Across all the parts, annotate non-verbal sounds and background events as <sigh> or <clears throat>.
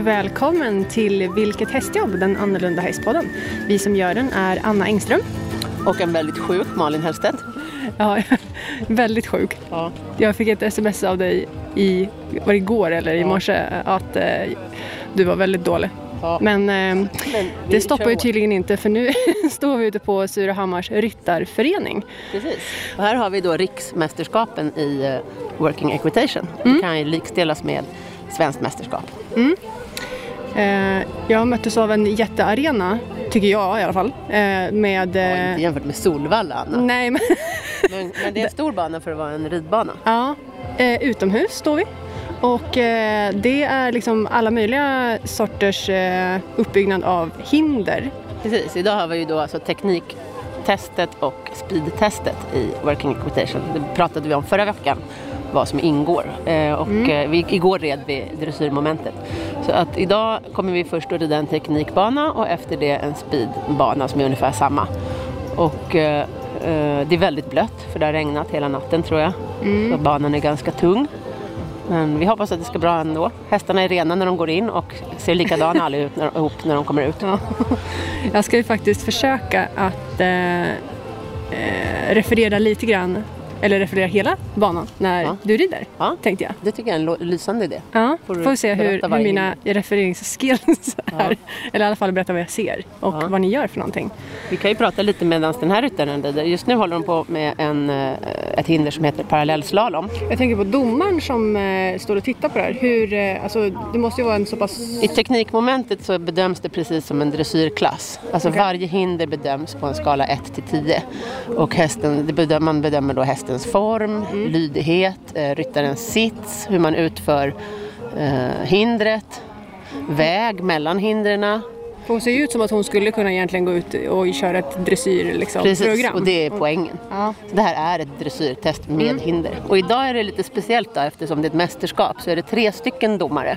välkommen till Vilket hästjobb? Den annorlunda hästpodden. Vi som gör den är Anna Engström. Och en väldigt sjuk Malin Hellstedt. Ja, <laughs> väldigt sjuk. Ja. Jag fick ett sms av dig i, var det igår eller i morse att eh, du var väldigt dålig. Ja. Men eh, Men det stoppar ju tydligen inte för nu <laughs> står vi ute på Surahammars ryttarförening. Precis. Och här har vi då riksmästerskapen i eh, Working Equitation. Mm. Det kan ju likställas med svenskt mästerskap. Eh, jag möttes av en jättearena, tycker jag i alla fall. Eh, med... Ja, Eh, inte jämfört med Solvalla Anna. nej, men <laughs> Men, men det är en stor bana för att vara en ridbana. Ja, eh, utomhus står vi. Och eh, det är liksom alla möjliga sorters eh, uppbyggnad av hinder. Precis, idag har vi ju då alltså tekniktestet och speedtestet i Working Equitation. Det pratade vi om förra veckan, vad som ingår. Eh, och eh, vi, igår red vi dressyrmomentet. Så att idag kommer vi först att rida en teknikbana och efter det en speedbana som är ungefär samma. Och eh, eh, det är väldigt blött för det har regnat hela natten tror jag. Så banan är ganska tung. Men vi hoppas att det ska bra ändå. Hästarna är rena när de går in och ser likadana alla ut när, ihop när de kommer ut. <laughs> Ja. Jag ska ju faktiskt försöka att eh, eh, referera lite grann, eller referera hela banan när Ja. du rider, Ja. tänkte jag. Det tycker jag är en lysande idé. Ja, Får får, vi se hur, hur mina refereringsskills är. Eller i alla fall berätta vad jag ser och vad ni gör för någonting. Vi kan ju prata lite medan den här ryttaren rider. Just nu håller de på med en, eh, ett hinder som heter parallellslalom. Jag tänker på domaren som eh, står och tittar på det här. Hur, eh, alltså, det måste ju vara en så pass... I teknikmomentet så bedöms det precis som en dressyrklass. Alltså Okej. varje hinder bedöms på en skala 1 till 10. Och hästen, bedöm, man bedömer då hästens form, lydighet, eh, ryttarens sits, hur man utför eh, hindret, väg mellan hindren. Hon ser ju ut som att hon skulle kunna egentligen gå ut och köra ett dressyrprogram. Liksom, Precis, program. och det är poängen. Ja. Så det här är ett dressyrtest med Mm. hinder. Och idag är det lite speciellt då, eftersom det är ett mästerskap så är det tre stycken domare.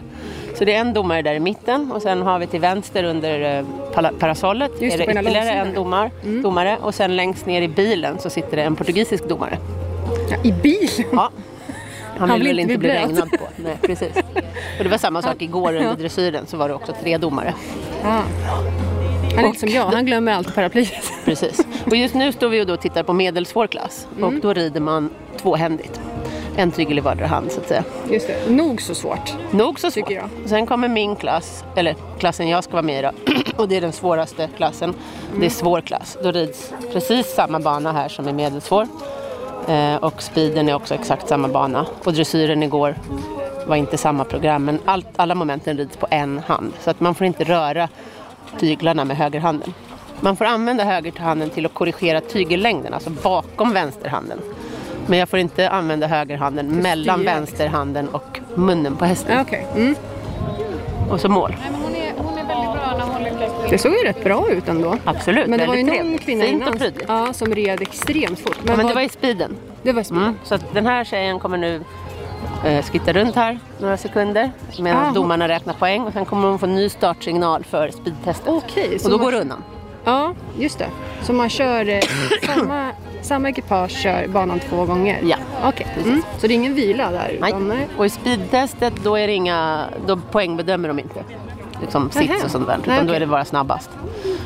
Så det är en domare där i mitten och sen har vi till vänster under eh, parasollet Just är det, ytterligare en domar, domare och sen längst ner i bilen så sitter det en portugisisk domare. Ja, I bil? Ja. Han <laughs> Han vill väl inte inte bli regnad på. Nej, precis. Och det var samma sak igår under dressyren så var det också tre domare. Ja. Han är lite som jag, han glömmer alltid paraplyet. <laughs> Precis. Och just nu står vi och då tittar på medelsvår klass Mm. och då rider man tvåhändigt. En tygel i vardera hand så att säga. Just det, nog så svårt. Nog så svårt. Jag. Sen kommer min klass, eller klassen jag ska vara med i då. <clears throat> Och det är den svåraste klassen. Det är svår klass. Då rids precis samma bana här som i medelsvår. Eh, och speeden är också exakt samma bana. Och dressyren igår var inte samma program. Men allt, alla momenten rids på en hand. Så att man får inte röra tyglarna med högerhanden. Man får använda högerhanden till att korrigera tygellängden, alltså bakom vänsterhanden. Men jag får inte använda högerhanden mellan vänsterhanden och munnen på hästen. Okej. Mm. Och så mål. Nej, men hon, är, hon är väldigt bra när hon lyckas. Det såg ju rätt bra ut ändå. Absolut, Men det var ju någon trevligt. kvinna Fint innan ja, som red extremt fort. Ja, men det vad- var i speeden. det var speed. Mm. Så att den här tjejen kommer nu eh, skitta runt här några sekunder medan Ah, domarna räknar poäng och sen kommer hon få en ny startsignal för speedtestet. Så och då man- går det undan. Ja, just det. Så man kör eh, <coughs> samma, samma ekipage kör banan två gånger? Ja. Okej, mm. så det är ingen vila där? Nej. Utan, nej. Och i speedtestet då är det inga, då poängbedömer de inte. Liksom sits och sånt där. Utan Nej, då okej. är det bara snabbast.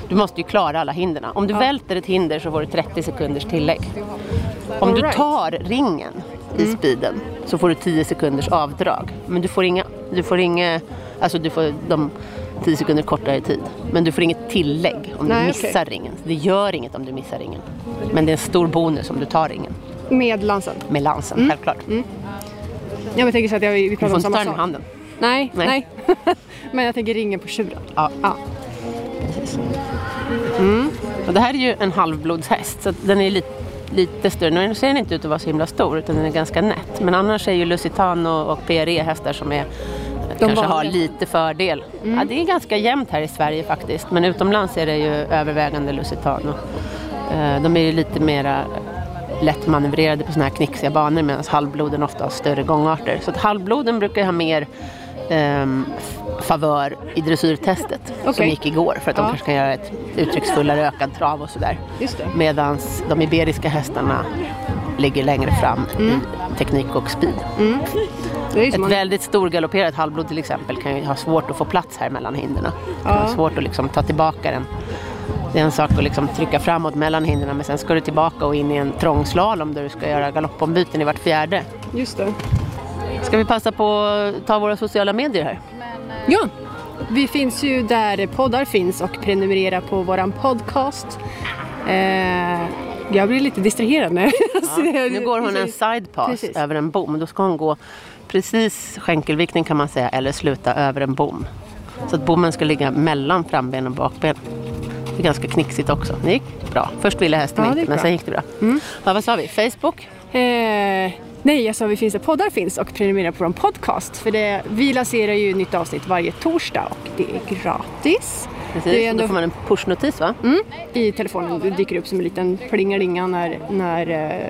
Du måste ju klara alla hindren. Om du välter ett hinder så får du 30 sekunders tillägg. Om du tar ringen i speeden så får du 10 sekunders avdrag. Men du får inga, du får inga, alltså du får de 10 sekunder kortare tid. Men du får inget tillägg om Nej, du missar ringen. Det gör inget om du missar ringen. Men det är en stor bonus om du tar ringen. Med lansen? Med lansen, självklart. Ja, men jag tänker så att jag, vi Du pratar får om inte samma ta den sak. handen. Nej, nej. Nej. <laughs> men jag tänker ringen på tjuren. Ja. Ja. Och det här är ju en halvblodshäst så den är lite, lite större. Nu ser den inte ut att vara så himla stor utan den är ganska nätt. Men annars är ju Lusitano och PRE hästar som är kanske har vanliga. lite fördel. Ja, det är ganska jämnt här i Sverige faktiskt men utomlands är det ju övervägande Lusitano. Eh, De är ju lite mera lättmanövrerade på såna här knixiga banor medan halvbloden ofta har större gångarter. Så att halvbloden brukar ha mer f- favör i dressyrtestet som Okej. gick igår för att de Ja. kanske kan göra ett uttrycksfullare ökad trav och sådär. Medan de iberiska hästarna ligger längre fram i teknik och speed. Ju Ett som man, väldigt stor galopperat halvblod till exempel kan ju ha svårt att få plats här mellan hindren. Ja. Ha svårt att liksom ta tillbaka den. Det är en sak att liksom trycka framåt mellan hindren men sen ska du tillbaka och in i en trångslalom där du ska göra galoppombyten i vart fjärde. just det. Ska vi passa på att ta våra sociala medier här? Ja, vi finns ju där poddar finns och prenumerera på våran podcast. Eh, jag blir lite distraherad nu. <laughs> Nu går hon en sidepass Precis. över en bom. Då ska hon gå precis skänkelvikning kan man säga eller sluta över en bom. Så att bommen ska ligga mellan framben och bakben. Det är ganska knixigt också. Det gick bra. Först ville hästen Ja, inte men sen gick det bra. Ja, vad sa vi? Facebook? Eh, nej, jag sa vi finns där poddar finns och prenumerera på vår podcast. För det, vi lanserar ju nytt avsnitt varje torsdag och det är gratis. Precis. Det är Då ändå får man en pushnotis va? mm, i telefonen. Det dyker upp som en liten plingelinga när, när eh,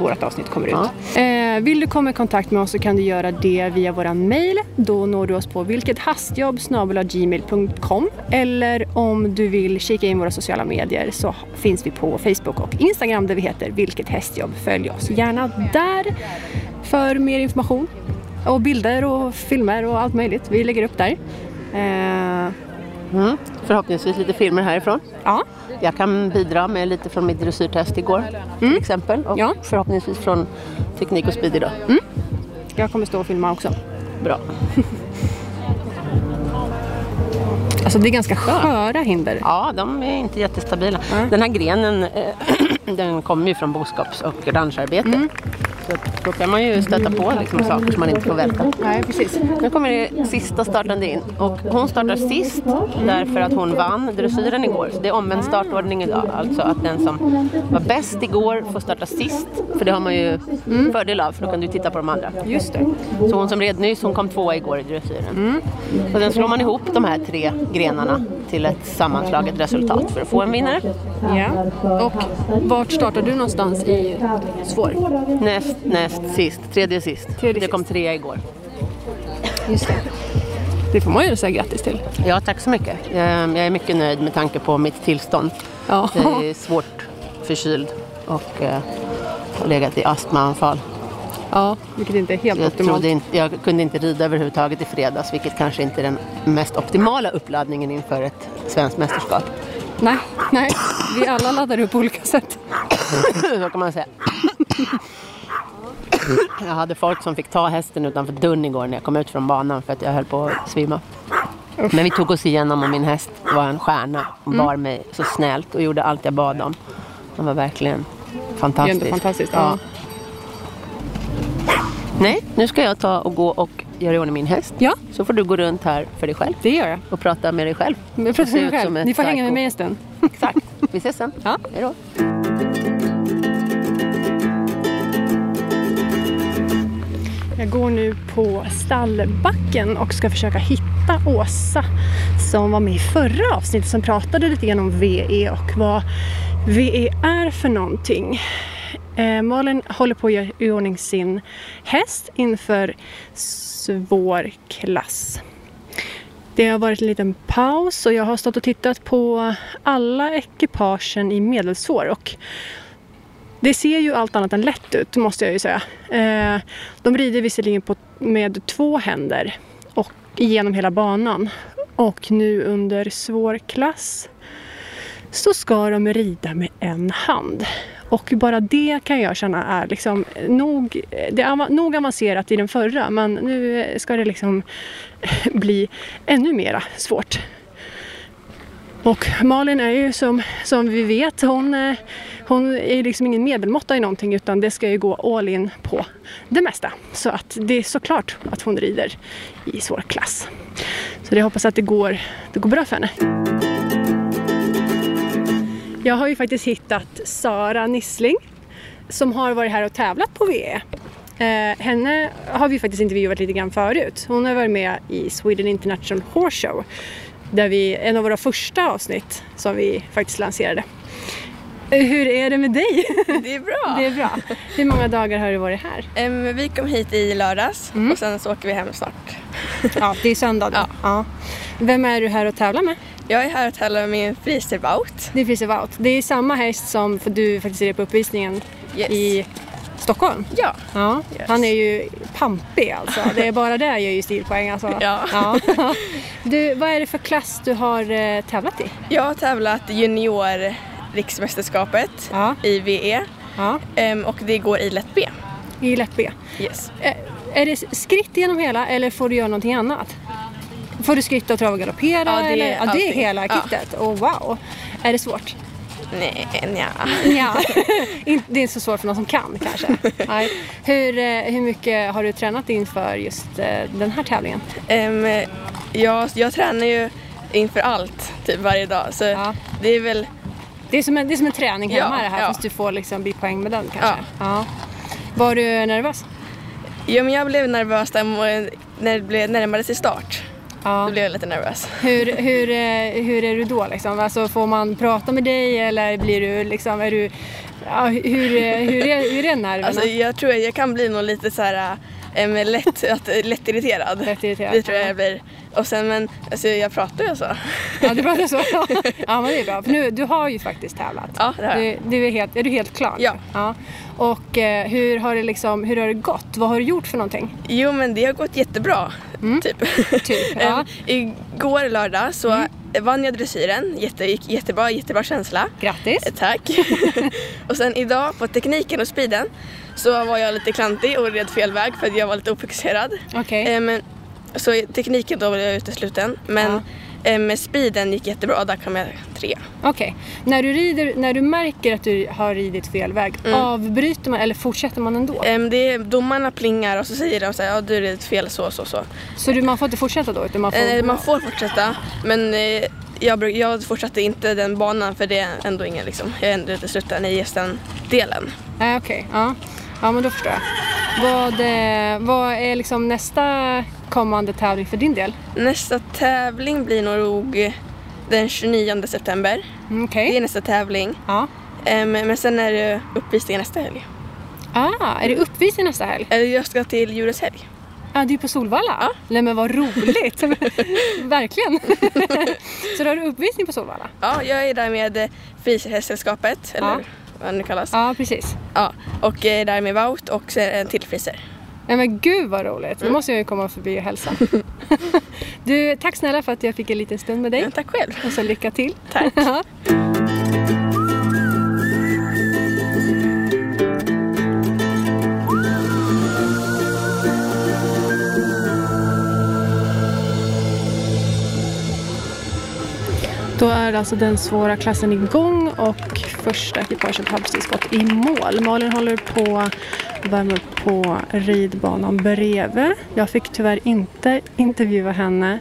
vårt avsnitt kommer ut. Eh, vill du komma i kontakt med oss så kan du göra det via våra mail. Då når du oss på vilkethastjobb.gmail.com eller om du vill kika in våra sociala medier så finns vi på Facebook och Instagram där vi heter Vilket hästjobb. Följ oss gärna där för mer information och bilder och filmer och allt möjligt. Vi lägger upp där. Eh, Mm. Förhoppningsvis lite filmer härifrån. ja, Jag kan bidra med lite från mitt dressyrtest igår till exempel. Och Mm. Ja. förhoppningsvis från teknik och speed idag. jag kommer stå och filma också. Bra. <laughs> Alltså det är ganska sköra hinder. Ja, de är inte jättestabila. Den här grenen <clears throat> den kommer ju från boskaps och rancharbete. Mm. Så då kan man ju stöta på liksom, saker som man inte får välta. Nej, precis. Nu kommer det sista startande in och hon startar sist därför att hon vann dressyren igår. Så det är omvänd startordning idag. Alltså att den som var bäst igår får starta sist. För det har man ju fördel av för då kan du titta på de andra. Just det. Så hon som red nyss, hon kom tvåa igår i dressyren. Och sen slår man ihop de här tre grenarna till ett sammanslaget resultat för att få en vinnare. Ja. Och vart startar du någonstans i svår? Näst, näst sist, tredje sist. Tredje det sist. kom trea igår. Just det. Det får man ju säga grattis till. Ja, tack så mycket. Eh, Jag är mycket nöjd med tanke på mitt tillstånd. Ja. Jag är svårt förkyld och eh, har legat i astmaanfall. Ja, vilket inte är helt Jag, optimalt. inte, jag kunde inte rida överhuvudtaget i fredags, vilket kanske inte är den mest optimala uppladdningen inför ett svenskt mästerskap. Nej, nej. Vi alla laddar upp på olika sätt. <coughs> Så kan man säga. <coughs> Jag hade folk som fick ta hästen utanför dörren igår när jag kom ut från banan för att jag höll på att svimma. Men vi tog oss igenom och min häst var en stjärna. Hon bar mig så snällt och gjorde allt jag bad om. Han var verkligen Det är fantastisk. ändå fantastiskt. Ja. Nej, nu ska jag ta och gå och göra i ordning min häst. ja, Så får du gå runt här för dig själv det gör jag. och prata med dig själv. Jag pratar med mig själv. Ni får hänga med mig en stund. <laughs> Exakt. Vi ses sen. Ja. Hej då. Jag går nu på stallbacken och ska försöka hitta Åsa som var med i förra avsnittet som pratade lite grann om VE och vad VE är för någonting. Eh, Malin håller på att göra i ordning sin häst inför svår klass. Det har varit en liten paus och jag har stått och tittat på alla ekipagen i medelsvår och det ser ju allt annat än lätt ut måste jag ju säga. Eh, de rider visserligen på, med två händer och genom hela banan. Och nu under svår klass så ska de rida med en hand. Och bara det kan jag känna är liksom nog, det är nog avancerat i den förra men nu ska det liksom <laughs> bli ännu mera svårt. Och Malin är ju som, som vi vet, hon, eh, hon är liksom ingen medelmåtta i någonting utan det ska ju gå all in på det mesta. Så att det är såklart att hon rider i svår klass. Så jag hoppas att det går, det går bra för henne. Jag har ju faktiskt hittat Sara Nissling som har varit här och tävlat på VE. Eh, henne har vi faktiskt intervjuat lite grann förut. Hon har varit med i Sweden International Horse Show. Där vi, en av våra första avsnitt som vi faktiskt lanserade. Eh, Hur är det med dig? Det är bra. <laughs> Det är bra. Hur många dagar har du varit här? Em, vi kom hit i lördags Mm. och sen så åker vi hem snart. Ja, det är söndag då. Ja. Ja. Vem är du här och tävlar med? Jag är här och tävlar med min friserbout. Det är Freeze Out. Det är samma häst som du faktiskt är på uppvisningen Yes. i Stockholm? Ja. Ja. Yes. Han är ju pampig alltså. Det är bara det ger ju stilpoäng alltså. Ja. <laughs> Du, vad är det för klass du har eh, tävlat i? Jag har tävlat junior riksmästerskapet Ja. i VE Ja. em, och det går i lätt B. I lätt B. Yes. Eh, Är det skritt genom hela eller får du göra någonting annat? Får du skritta och trava och galoppera? Ja, det eller? ja, det är hela Ja. kittet. Oh, wow. Är det svårt? Nej, nja. Ja, inte- det är inte så svårt för någon som kan kanske. <laughs> Nej. Hur, eh, hur mycket har du tränat inför just eh, den här tävlingen? Em, jag, jag tränar ju inför allt typ varje dag så Ja. det är väl Det är som en, det är som en träning hemma Ja, det här ja. fast du får liksom bipoäng med den kanske. Ja. Ja. Var du nervös? Ja, men jag blev nervös där när det blev närmare sig start. Ja. Då blev jag lite nervös. Hur, hur, eh, hur är du då liksom? Alltså, får man prata med dig eller blir du liksom, är du, ja, hur, eh, hur, är, hur är nerverna? Alltså, jag tror jag kan bli nog lite så här äm, lätt, att, lätt irriterad. Lätt irriterad, Det tror jag ja. jag blir. Och sen men alltså, jag pratar ju så. Ja, du pratar så? <laughs> ja, men det är bra. För nu, du har ju faktiskt tävlat. Ja, det har jag. Du, du är, helt, är du helt klar? Ja. ja. Och eh, hur, har det liksom, hur har det gått? Vad har du gjort för någonting? Jo men det har gått jättebra. Typ. Typ, <laughs> ja. Äm, igår lördag så vann jag dressyren. Jätte, gick jättebra, jättebra känsla. Grattis! Eh, Tack. <laughs> och sen idag på tekniken och speeden så var jag lite klantig och red fel väg för att jag var lite ofokuserad. Okej. Eh, men, så tekniken då var jag utesluten men eh, med speeden gick jättebra, där kom jag tre. Okej. När, du rider, när du märker att du har ridit fel väg, Mm. avbryter man eller fortsätter man ändå? Eh, det är, domarna plingar och så säger de så här, ja du red fel så så så. Så du, man får inte fortsätta då? Utan man får, Eh, man får fortsätta men eh, jag, jag fortsatte inte den banan för det är ändå ingen liksom, jag är ändå utesluten i just den delen. Nej, okej. Ja. ja, men då förstår jag. Vad, eh, vad är liksom nästa kommande tävling för din del? Nästa tävling blir nog den 29 september. Mm, Okej. Det är nästa tävling. Ja. Men sen är det uppvisning nästa helg. Ah, är det uppvisning nästa helg? Jag ska till djurets helg. Ja, det är på Solvalla? Ja. Nej men vad roligt! <laughs> Verkligen! <laughs> så då har du uppvisning på Solvalla? Ja, jag är där med eh, Friserhästsällskapet, eller Ja. Vad det kallas. Ja. Ja, precis. och jag är där med Wout och så är det en till friser. Nej men gud vad roligt! Nu måste jag ju komma förbi och hälsa. <laughs> du, tack snälla för att jag fick en liten stund med dig. Ja, tack själv. Och så lycka till! Tack. <laughs> Då är alltså den svåra klassen igång och första ekipaget har precis gått i mål. Malin håller på att värma upp på ridbanan bredvid. Jag fick tyvärr inte intervjua henne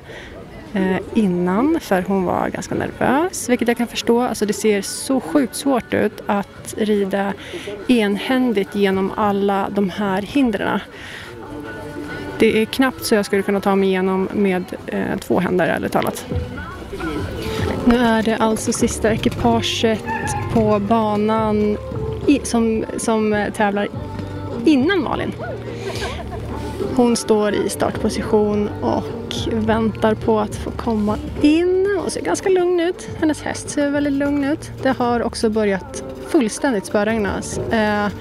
eh, innan för hon var ganska nervös, vilket jag kan förstå. Alltså det ser så sjukt svårt ut att rida enhändigt genom alla de här hindren. Det är knappt så jag skulle kunna ta mig igenom med eh, två händer, ärligt talat. Nu är det alltså sista ekipaget på banan i, som, som tävlar innan Malin. Hon står i startposition och väntar på att få komma in Hon ser ganska lugn ut. Hennes häst ser väldigt lugn ut. Det har också börjat fullständigt spöregna eh,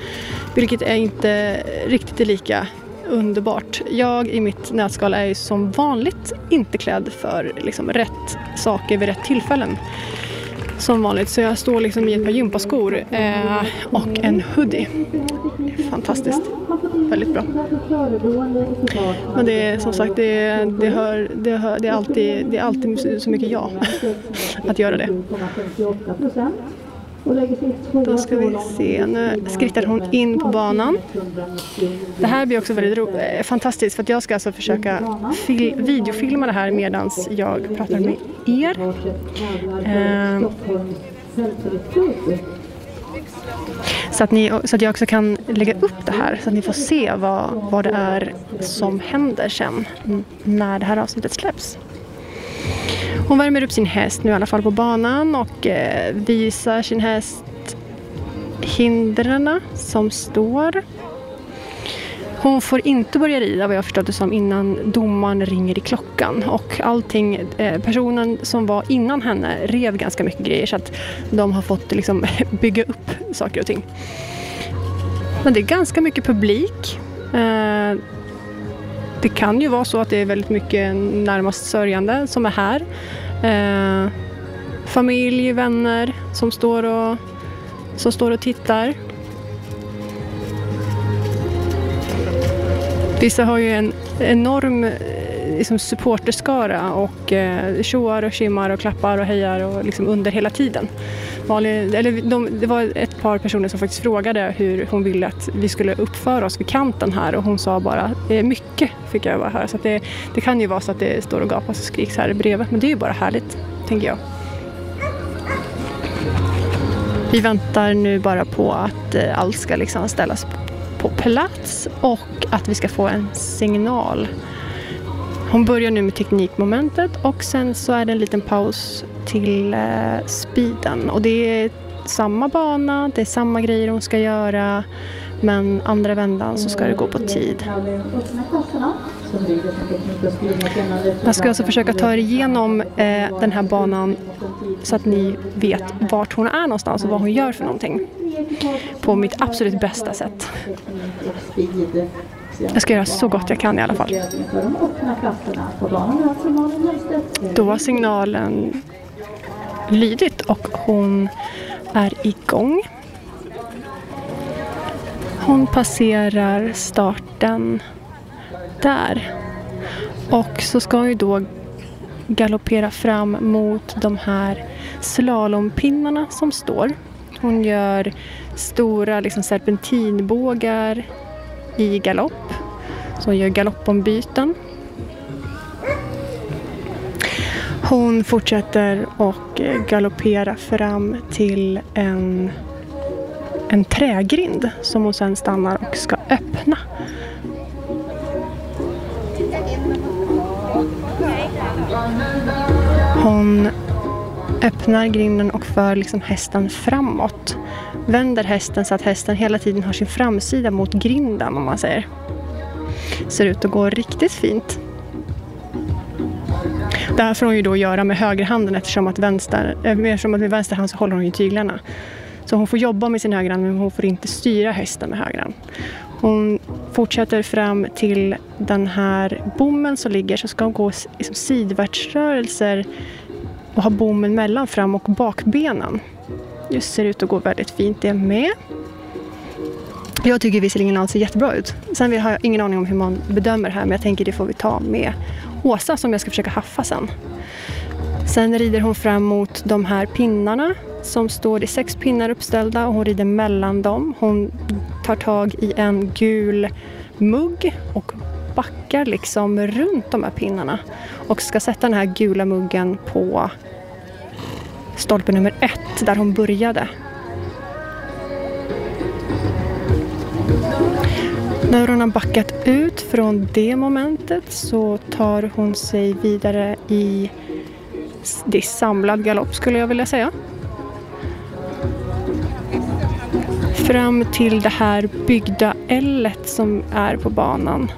vilket är inte riktigt lika underbart. Jag i mitt nötskal är ju som vanligt inte klädd för liksom, rätt saker vid rätt tillfällen. Som vanligt, så jag står liksom i ett par gympaskor eh, och en hoodie. Fantastiskt. Väldigt bra. Men det är som sagt, det, det, hör, det, hör, det, är alltid, det är alltid så mycket jag att göra det. Då ska vi se, nu skrittar hon in på banan. Det här blir också väldigt ro- eh, fantastiskt för jag ska alltså försöka fil- videofilma det här medan jag pratar med er. Eh, så att, ni, så att jag också kan lägga upp det här så att ni får se vad, vad det är som händer sen när det här avsnittet släpps. Hon värmer upp sin häst nu i alla fall på banan och eh, visar sin häst hindren som står. Hon får inte börja rida vad jag förstått det som innan domaren ringer i klockan och allting, eh, personen som var innan henne rev ganska mycket grejer så att de har fått liksom <laughs> bygga upp saker och ting. Men det är ganska mycket publik. Eh, det kan ju vara så att det är väldigt mycket närmast sörjande som är här. Eh, familj, vänner som står och, som står och tittar. Vissa har ju en enorm eh, liksom supporterskara och eh, tjoar och kimmar och klappar och hejar och liksom under hela tiden. Malin, eller de, det var ett par personer som faktiskt frågade hur hon ville att vi skulle uppföra oss vid kanten här och hon sa bara mycket fick jag bara höra. Så det, det kan ju vara så att det står och gapas och skriks här bredvid men det är ju bara härligt, tänker jag. Vi väntar nu bara på att eh, allt ska liksom ställas på plats och att vi ska få en signal. Hon börjar nu med teknikmomentet och sen så är det en liten paus till eh, speeden. Och det är samma bana, det är samma grejer hon ska göra men andra vändan så ska det gå på tid. Jag ska alltså försöka ta er igenom eh, den här banan så att ni vet vart hon är någonstans och vad hon gör för någonting. På mitt absolut bästa sätt. Jag ska göra så gott jag kan i alla fall. Då har signalen lydit och hon är igång. Hon passerar starten där. Och så ska hon ju då galoppera fram mot de här slalompinnarna som står. Hon gör stora liksom, serpentinbågar i galopp. Så hon gör galoppombyten. Hon fortsätter och eh, galoppera fram till en, en trägrind som hon sen stannar och ska öppna. Hon öppnar grinden och för liksom hästen framåt. Vänder hästen så att hästen hela tiden har sin framsida mot grinden om man säger. Ser ut att gå riktigt fint. Det här får hon ju då göra med högerhanden eftersom att, vänster, eh, eftersom att med vänster hand så håller hon ju tyglarna. Så hon får jobba med sin högerhand men hon får inte styra hästen med högerhand. Hon fortsätter fram till den här bommen som ligger så ska hon gå liksom sidvärtsrörelser och ha bommen mellan fram och bakbenen. Just ser ut att gå väldigt fint det med. Jag tycker visserligen allt ser jättebra ut. Sen har jag ingen aning om hur man bedömer här men jag tänker det får vi ta med Åsa som jag ska försöka haffa sen. Sen rider hon fram mot de här pinnarna som står, det är sex pinnar uppställda och hon rider mellan dem. Hon tar tag i en gul mugg och backar liksom runt de här pinnarna och ska sätta den här gula muggen på stolpe nummer ett där hon började. När hon har backat ut från det momentet så tar hon sig vidare i det är samlad galopp skulle jag vilja säga. Fram till det här byggda L som är på banan.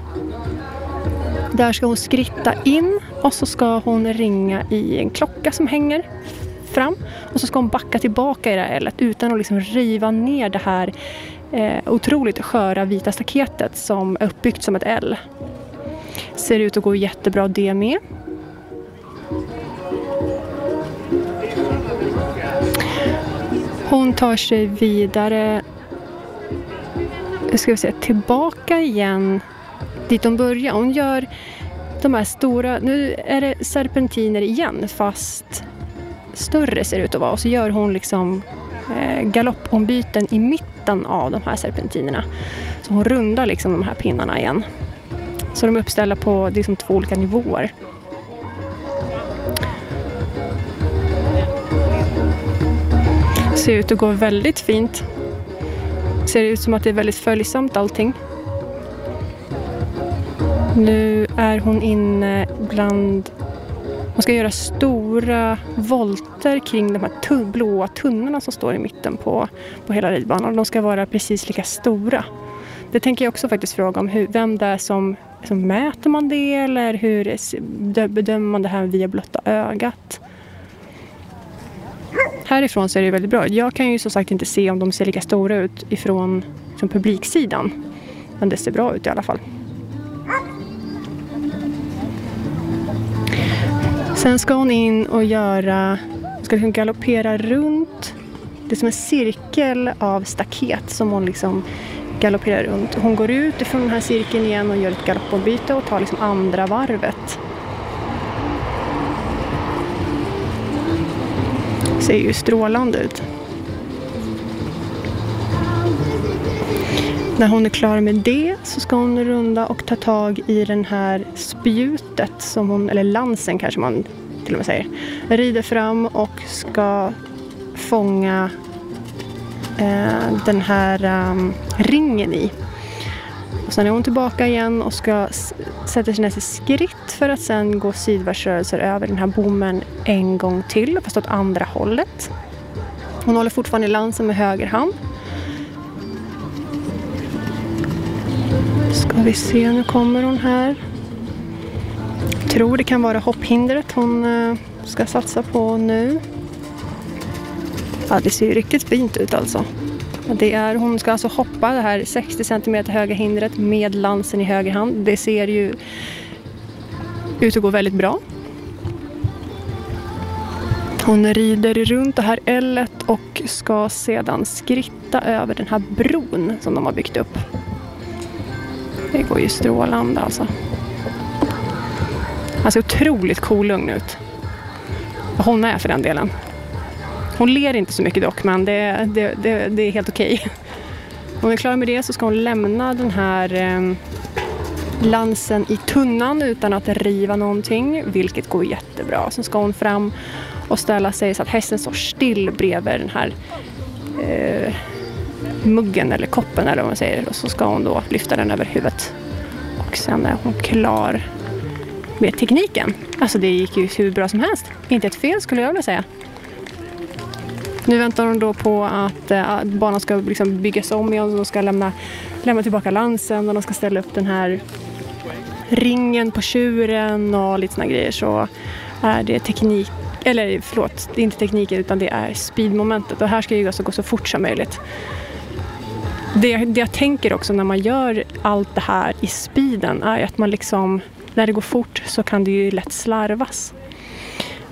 Där ska hon skritta in och så ska hon ringa i en klocka som hänger fram. Och så ska hon backa tillbaka i det här L utan att liksom riva ner det här eh, otroligt sköra vita staketet som är uppbyggt som ett L. Ser ut att gå jättebra det med. Hon tar sig vidare ska vi säga, tillbaka igen dit hon började. Hon gör de här stora, nu är det serpentiner igen fast större ser det ut att vara. Och så gör hon liksom eh, galoppombyten i mitten av de här serpentinerna. Så hon rundar liksom de här pinnarna igen. Så de är uppställda på liksom två olika nivåer. Ser ut att gå väldigt fint. Ser ut som att det är väldigt följsamt allting. Nu är hon inne bland hon ska göra stora volter kring de här tun blåa tunnorna som står i mitten på, på hela ridbanan. De ska vara precis lika stora. Det tänker jag också faktiskt fråga om. Hur, vem det är som, liksom, mäter man det eller hur bedömer man det här via blotta ögat? Härifrån ser det väldigt bra ut. Jag kan ju som sagt inte se om de ser lika stora ut ifrån från publiksidan. Men det ser bra ut i alla fall. Sen ska hon in och göra, ska liksom galoppera runt. Det är som en cirkel av staket som hon liksom galopperar runt. Hon går ut ifrån den här cirkeln igen och gör ett galoppombyte och tar liksom andra varvet. Ser ju strålande ut. När hon är klar med det så ska hon runda och ta tag i den här spjutet, som hon, eller lansen kanske man till och med säger. Rider fram och ska fånga eh, den här um, ringen i. Och sen är hon tillbaka igen och ska sätta sig ner till skritt för att sen gå sidvärtsrörelser över den här bommen en gång till, fast åt andra hållet. Hon håller fortfarande i lansen med höger hand. Vi se, nu kommer hon här. Jag tror det kan vara hopphindret hon eh, ska satsa på nu. Ja, det ser ju riktigt fint ut alltså. Det är, hon ska alltså hoppa det här 60 cm höga hindret med lansen i höger hand. Det ser ju ut att gå väldigt bra. Hon rider runt det här L och ska sedan skritta över den här bron som de har byggt upp. Det går ju strålande alltså. Han ser otroligt kolugn ut. Hon är för den delen. Hon ler inte så mycket dock, men det, det, det, det är helt okej. Okay. När hon är klar med det så ska hon lämna den här eh, lansen i tunnan utan att riva någonting, vilket går jättebra. Sen ska hon fram och ställa sig så att hästen står still bredvid den här eh, muggen eller koppen eller vad man säger. Och så ska hon då lyfta den över huvudet. Och sen är hon klar med tekniken. Alltså det gick ju hur bra som helst. Inte ett fel skulle jag vilja säga. Nu väntar de då på eh, att banan ska liksom byggas om igen. De ska lämna, lämna tillbaka lansen och de ska ställa upp den här ringen på tjuren och lite sådana grejer. Så är det teknik, eller förlåt, det är inte tekniken utan det är speedmomentet. Och här ska det alltså gå så fort som möjligt. Det, det jag tänker också när man gör allt det här i speeden är att man liksom, när det går fort så kan det ju lätt slarvas.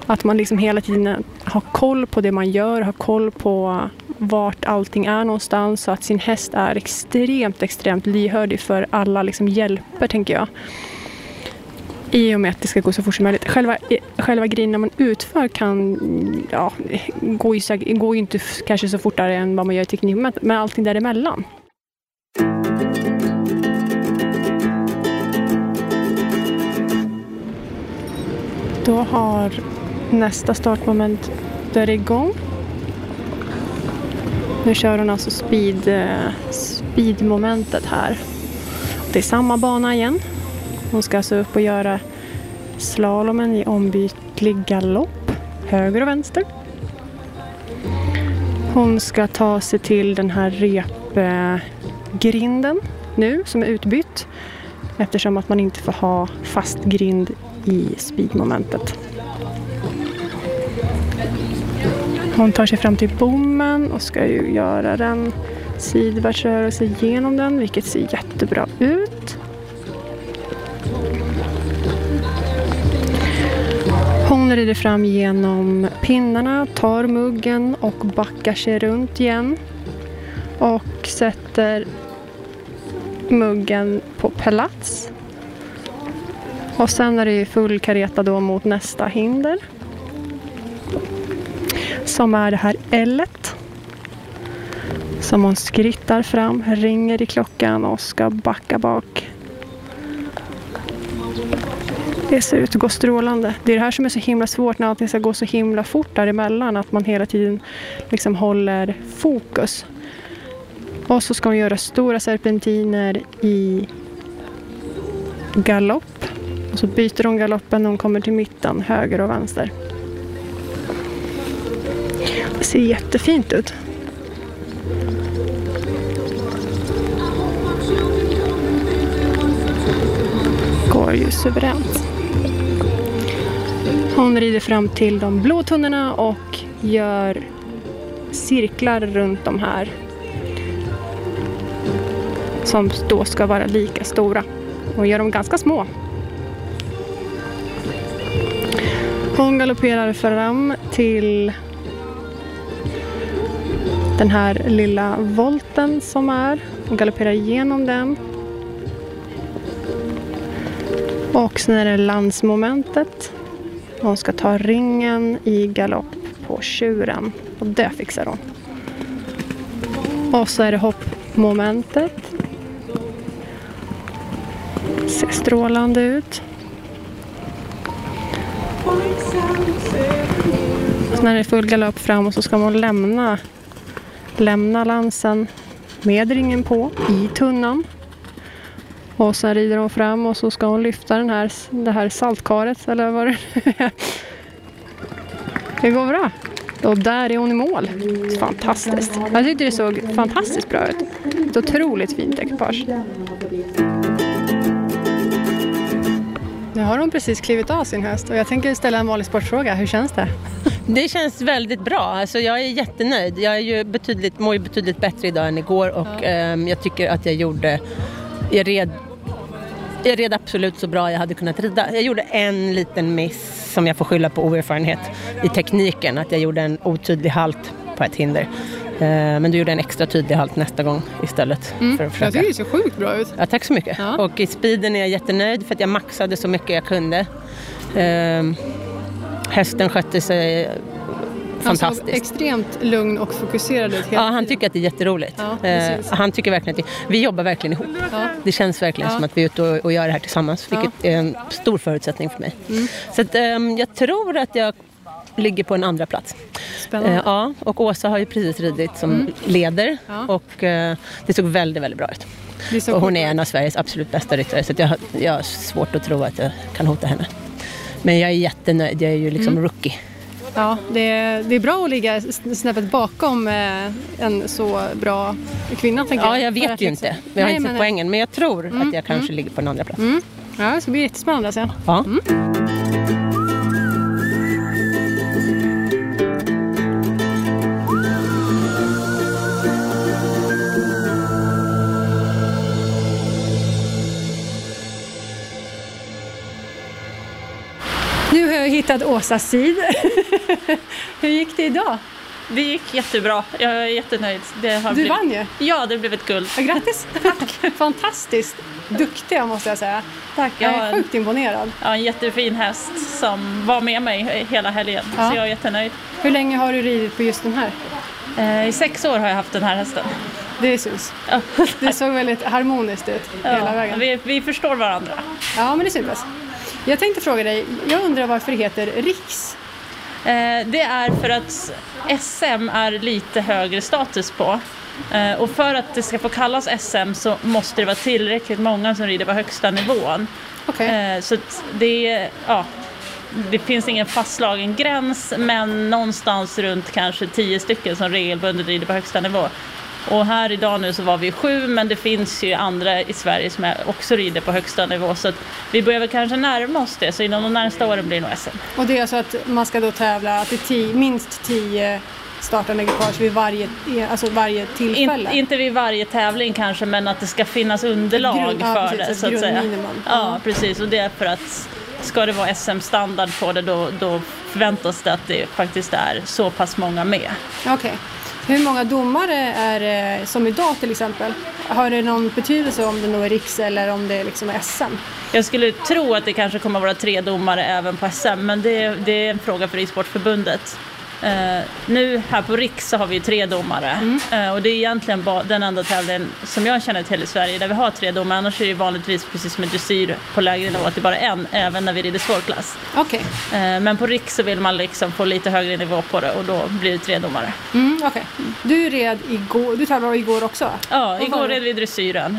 Att man liksom hela tiden har koll på det man gör, har koll på vart allting är någonstans så att sin häst är extremt, extremt lyhörd för alla liksom hjälper, tänker jag. I och med att det ska gå så fort som möjligt. Själva, själva grejen när man utför kan, ja, går ju, gå ju inte kanske så fortare än vad man gör i teknikmötet, men allting däremellan. Då har nästa startmoment där igång. Nu kör hon alltså speed, eh, speedmomentet här. Det är samma bana igen. Hon ska alltså upp och göra slalomen i ombytlig galopp, höger och vänster. Hon ska ta sig till den här repgrinden nu som är utbytt eftersom att man inte får ha fast grind i speedmomentet. Hon tar sig fram till bommen och ska ju göra den sidvärtsrörelse genom den, vilket ser jättebra ut. Hon rider fram genom pinnarna, tar muggen och backar sig runt igen. Och sätter muggen på plats. Och sen är det full kareta då mot nästa hinder som är det här L. Som hon skrittar fram, ringer i klockan och ska backa bak. Det ser ut att gå strålande. Det är det här som är så himla svårt när allting ska gå så himla fort däremellan. Att man hela tiden liksom håller fokus. Och så ska hon göra stora serpentiner i galopp. Och så byter hon galoppen när hon kommer till mitten, höger och vänster. Det ser jättefint ut. Går ju suveränt. Hon rider fram till de blå tunnorna och gör cirklar runt de här som då ska vara lika stora och gör dem ganska små. Hon galopperar fram till den här lilla volten som är och galopperar igenom den. Och sen är det landsmomentet. Hon ska ta ringen i galopp på tjuren och det fixar hon. Och så är det hoppmomentet. Ser strålande ut. Så när det är full galopp fram och så ska man lämna, lämna lansen med ringen på i tunnan. Och sen rider hon fram och så ska hon lyfta den här, det här saltkaret eller vad det är. Det går bra. Och där är hon i mål. Fantastiskt. Jag tyckte det såg fantastiskt bra ut. Ett otroligt fint ekipage. Nu har hon precis klivit av sin häst och jag tänker ställa en vanlig sportfråga. Hur känns det? Det känns väldigt bra. Alltså jag är jättenöjd. Jag är ju betydligt, mår ju betydligt bättre idag än igår och ja. eh, jag tycker att jag gjorde... Jag red, jag red absolut så bra jag hade kunnat rida. Jag gjorde en liten miss som jag får skylla på oerfarenhet i tekniken. Att jag gjorde en otydlig halt på ett hinder. Eh, men du gjorde en extra tydlig halt nästa gång istället. Mm. För att försöka. Jag tycker det ser sjukt bra ut. Ja, tack så mycket. Ja. Och i speeden är jag jättenöjd för att jag maxade så mycket jag kunde. Uh, hästen skötte sig fantastiskt. Han extremt lugn och fokuserad ut Ja, han tycker att det är jätteroligt. Ja, uh, han tycker verkligen att vi, jobbar verkligen ihop. Ja. Det känns verkligen ja. som att vi är ute och, och gör det här tillsammans, vilket är en stor förutsättning för mig. Mm. Så att, um, jag tror att jag ligger på en andra plats. Spännande. Eh, ja, och Åsa har ju precis ridit som mm. leder och eh, det såg väldigt, väldigt bra ut. Och hon är en av Sveriges absolut bästa ryttare så jag, jag har svårt att tro att jag kan hota henne. Men jag är jättenöjd, jag är ju liksom mm. rookie. Ja, det är, det är bra att ligga snäppet bakom eh, en så bra kvinna. Tänker ja, jag vet ju inte. Jag har Nej, inte sett poängen. Men jag tror mm, att jag kanske mm. ligger på en andra plats. Mm. Ja, det ska bli jättespännande att se. Ja. Mm. Hittat Åsa Sid. <laughs> Hur gick det idag? Det gick jättebra. Jag är jättenöjd. Det har du blivit... vann ju. Ja, det blev ett guld. Grattis! <laughs> Tack! Fantastiskt duktiga måste jag säga. Tack, jag är sjukt imponerad. Ja, en jättefin häst som var med mig hela helgen. Ja. Så jag är jättenöjd. Hur länge har du ridit på just den här? Eh, I sex år har jag haft den här hästen. Det syns. Ja. Det såg väldigt harmoniskt ut ja, hela vägen. Vi, vi förstår varandra. Ja, men det syns. Jag tänkte fråga dig, jag undrar varför det heter Riks? Eh, det är för att SM är lite högre status på. Eh, och för att det ska få kallas SM så måste det vara tillräckligt många som rider på högsta nivån. Okay. Eh, så det, ja, det finns ingen fastslagen gräns men någonstans runt kanske tio stycken som regelbundet rider på högsta nivå. Och här idag nu så var vi sju men det finns ju andra i Sverige som också rider på högsta nivå så vi börjar väl kanske närma oss det så inom de närmsta åren blir det nog SM. Och det är alltså att man ska då tävla, att det är tio, minst tio startande ekipage vid varje, alltså varje tillfälle? In, inte vid varje tävling kanske men att det ska finnas underlag Grund, ja, för precis, det. Så att säga. Ja. ja precis och det är för att ska det vara SM-standard på det då, då förväntas det att det faktiskt är så pass många med. Okej. Okay. Hur många domare är det som idag till exempel? Har det någon betydelse om det nu är riks eller om det liksom är SM? Jag skulle tro att det kanske kommer att vara tre domare även på SM men det, det är en fråga för Ridsportförbundet. Uh, nu här på Riks så har vi tre domare mm. uh, och det är egentligen den enda tävlingen som jag känner till i Sverige där vi har tre domare. Annars är det vanligtvis precis som en dressyr på lägre nivå att det är bara en, även när vi rider svårklass. Okay. Uh, men på Riks så vill man liksom få lite högre nivå på det och då blir det tre domare. Mm, okay. Du red igår, du tävlade igår också? Ja, igår red vi dressyren.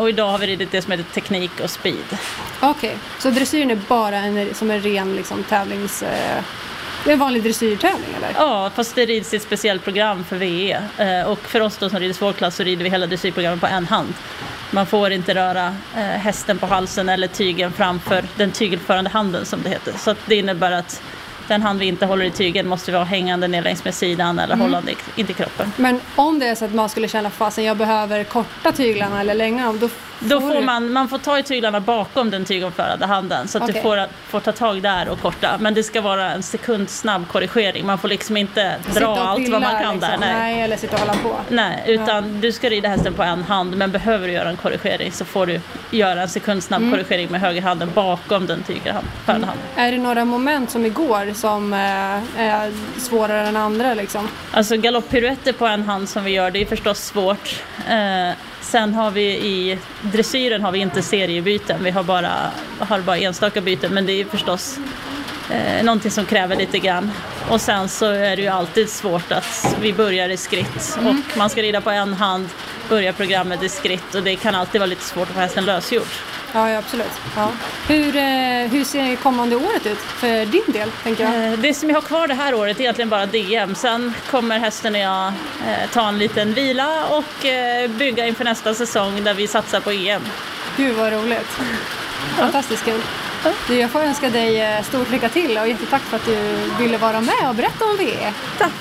Och idag har vi ridit det som heter teknik och speed. Okej, okay. så dressyren är bara en, som en ren liksom, tävlings... Det är en vanlig dressyrtävling eller? Ja, fast det rids i ett speciellt program för VE. Eh, och för oss då som rider svårklass så rider vi hela dressyrprogrammet på en hand. Man får inte röra eh, hästen på halsen eller tygen framför den tygelförande handen som det heter. Så det innebär att Den hand vi inte håller i tygen måste vi ha hängande ner längs med sidan eller hållande i- in till kroppen. Men om det är så att man skulle känna fasen jag behöver korta tyglarna eller länga dem, då, Då får man, man får ta i tyglarna bakom den tygomförande handen så att Okej. du får, får ta tag där och korta. Men det ska vara en sekund snabb korrigering. Man får liksom inte dra allt vad man kan liksom. där. Nej. Nej, eller sitta och hålla på. Nej, utan du ska rida hästen på en hand men behöver du göra en korrigering så får du göra en sekundsnabb Mm. korrigering med högerhanden bakom den tygförande handen. Är det några moment som igår som eh, är svårare än andra liksom? Alltså galopppiruetter på en hand som vi gör, det är förstås svårt. Sen har vi i dressyren har vi inte seriebyten, vi har bara, har bara enstaka byten men det är förstås eh, någonting som kräver lite grann. Och sen så är det ju alltid svårt att vi börjar i skritt och man ska rida på en hand, börja programmet i skritt och det kan alltid vara lite svårt att få hästen lösgjord. Ja, ja absolut. Ja. Hur, eh, hur ser kommande året ut för din del, tänker jag? Eh, Det som jag har kvar det här året är egentligen bara DM. Sen kommer hästen och jag eh, ta en liten vila och eh, bygga inför nästa säsong där vi satsar på EM. Gud vad roligt. Fantastiskt kul. Du, jag får önska dig eh, stort lycka till och jättetack för att du ville vara med och berätta om VE. Tack!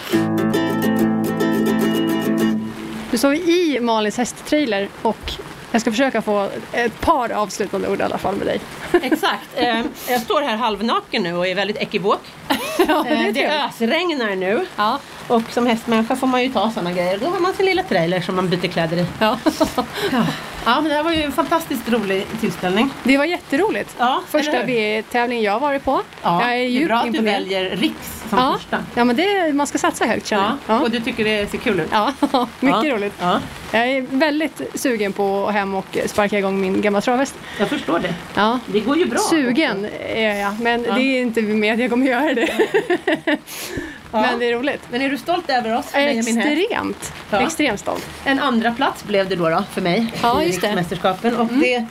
Du såg i Malins hästtrailer och jag ska försöka få ett par avslutande ord i alla fall med dig. <laughs> Exakt. Eh, jag står här halvnaken nu och är väldigt ekivok. <laughs> Ja, det trevligt. ösregnar nu Ja. och som hästmänniska får man ju ta sådana grejer. Då har man sin lilla trailer som man byter kläder i. Ja. <laughs> Ja, men det här var ju en fantastiskt rolig tillställning. Det var jätteroligt. Ja, Första? VE-tävlingen jag varit på. Ja, jag är det är djupt bra att du imponerad. väljer Riks som Ja. första. ja, men det, man ska satsa högt känner Ja. jag. Och du tycker det ser kul ut? Ja, <laughs> mycket Ja. roligt. Ja, Jag är väldigt sugen på att hem och sparka igång min gamla travhäst. jag förstår det. Ja. Det går ju bra. Sugen är jag, men Ja. det är inte med att jag kommer göra det. <laughs> Men det är roligt. Men är du stolt över oss? Extremt, Ja. extremt stolt. En andra plats blev det då, då för mig Ja, i. Mm. riksmästerskapen. Och det,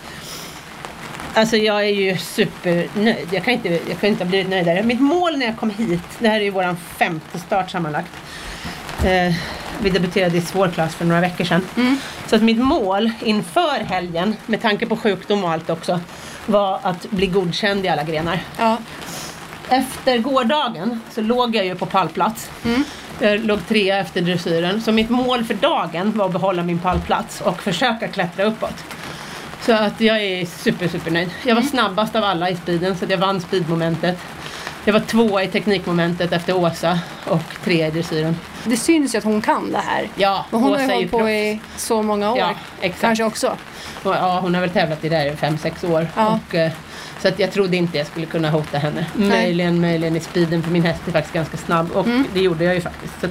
alltså jag är ju supernöjd. Jag kan, inte, jag kan inte ha blivit nöjdare. Mitt mål när jag kom hit, det här är ju vår femte start sammanlagt. Eh, vi debuterade i svår klass för några veckor sedan. Mm. Så att mitt mål inför helgen, med tanke på sjukdom och allt också, var att bli godkänd i alla grenar. Ja. Efter gårdagen så låg jag ju på pallplats. Jag låg trea efter dressyren. Så mitt mål för dagen var att behålla min pallplats och försöka klättra uppåt. Så att jag är super, super nöjd. Jag var snabbast av alla i speeden så jag vann speedmomentet. Jag var tvåa i teknikmomentet efter Åsa och trea i dressyren. Det syns ju att hon kan det här. Ja, Och hon har Åsa är ju hållit på proffs. i så många år. Ja, exakt. Kanske också. Och, ja, hon har väl tävlat i det här i fem, sex år. Ja. Och, eh, så att jag trodde inte jag skulle kunna hota henne. Möjligen, möjligen i speeden för min häst är faktiskt ganska snabb. Och Mm. det gjorde jag ju faktiskt. Så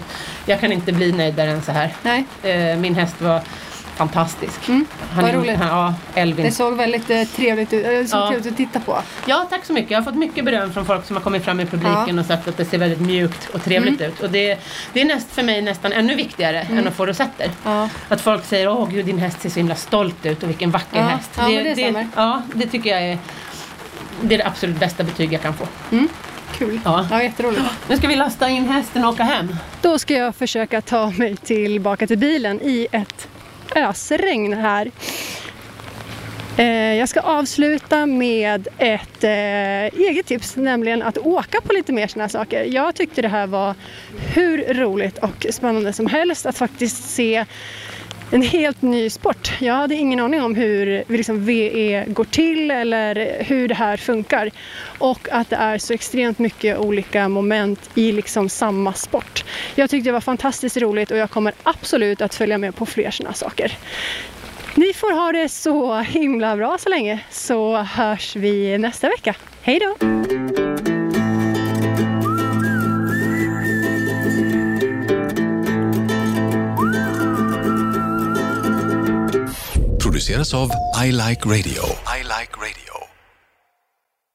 jag kan inte bli nöjdare än så här. Nej, Eh, min häst var fantastisk. Mm, vad är- roligt. Han, ja, Elvin. det såg väldigt eh, trevligt ut. Det såg Ja. trevligt att titta på. Ja, tack så mycket. Jag har fått mycket beröm från folk som har kommit fram i publiken Ja. Mm. och sagt att det ser väldigt mjukt och trevligt ut. Och det, det är näst för mig nästan ännu viktigare än att få rosetter. Ja. Att folk säger åh gud din häst ser så himla stolt ut och vilken vacker häst. men det stämmer. ja, det tycker jag är det, är det absolut bästa betyg jag kan få. Kul. Ja. Ja, jätteroligt. Nu ska vi lasta in hästen och åka hem. Då ska jag försöka ta mig tillbaka till bilen i ett ösregn här. Eh, Jag ska avsluta med ett eh, eget tips, nämligen att åka på lite mer sådana saker. Jag tyckte det här var hur roligt och spännande som helst att faktiskt se en helt ny sport. Jag hade ingen aning om hur liksom VE går till eller hur det här funkar. Och att det är så extremt mycket olika moment i liksom samma sport. Jag tyckte det var fantastiskt roligt och jag kommer absolut att följa med på fler sådana saker. Ni får ha det så himla bra så länge så hörs vi nästa vecka. Hej då! Of av I Like Radio. I like radio.